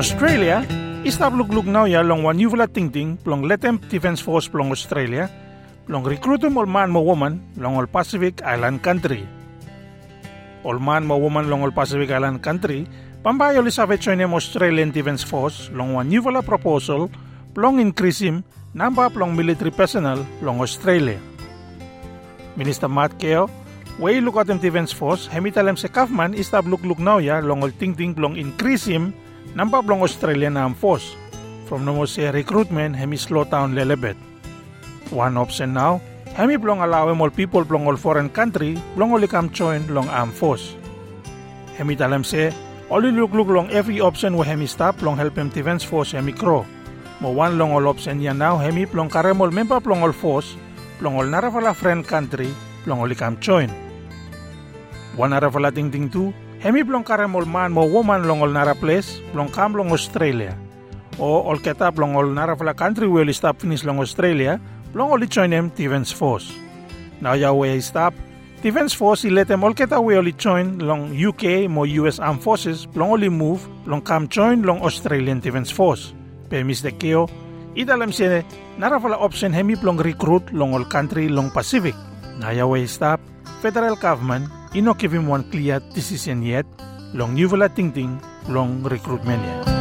Australia, istab luglug now ya long wan yuvla ting ting plong letem defense force plong Australia, plong recruitum ol man mo woman long Pacific Island country. Ol man mo woman long Pacific Island country, pambayo li choinem Australian Defense Force long wan yuvla proposal plong increase him number plong military personnel long Australia. Minister Matt Keo, way look at them defense force, hemitalem se Kaufman istab look look now ya long ol ting ting plong increase him number plong Australian Armed Force. From no se recruitment hemi slow down lelebet. One option now, hemi plong allow all people plong all foreign country plong all come join long armed force. Hemi talem se, only look look long every option wo hemi stop plong help him defense force hemi grow. Mo one long all option yan now hemi plong karemol member plong all force plong all narafala friend country plong all come join. One narafala ting ting tu, hemi plong karemol man mo woman long all nara place plong kam long Australia. O all keta plong all narafala country will stop finish long Australia plong all join him defense force. Now ya way stop Defense Force i let them all keta we only join long UK mo US Armed Forces plong only move long kam join long Australian Defense Force. Pe mis de keo, idalam siya narafala option hemi plong recruit long all country long Pacific. Naya way stop, federal government ino give him one clear decision yet long new ting ting long recruitment yet.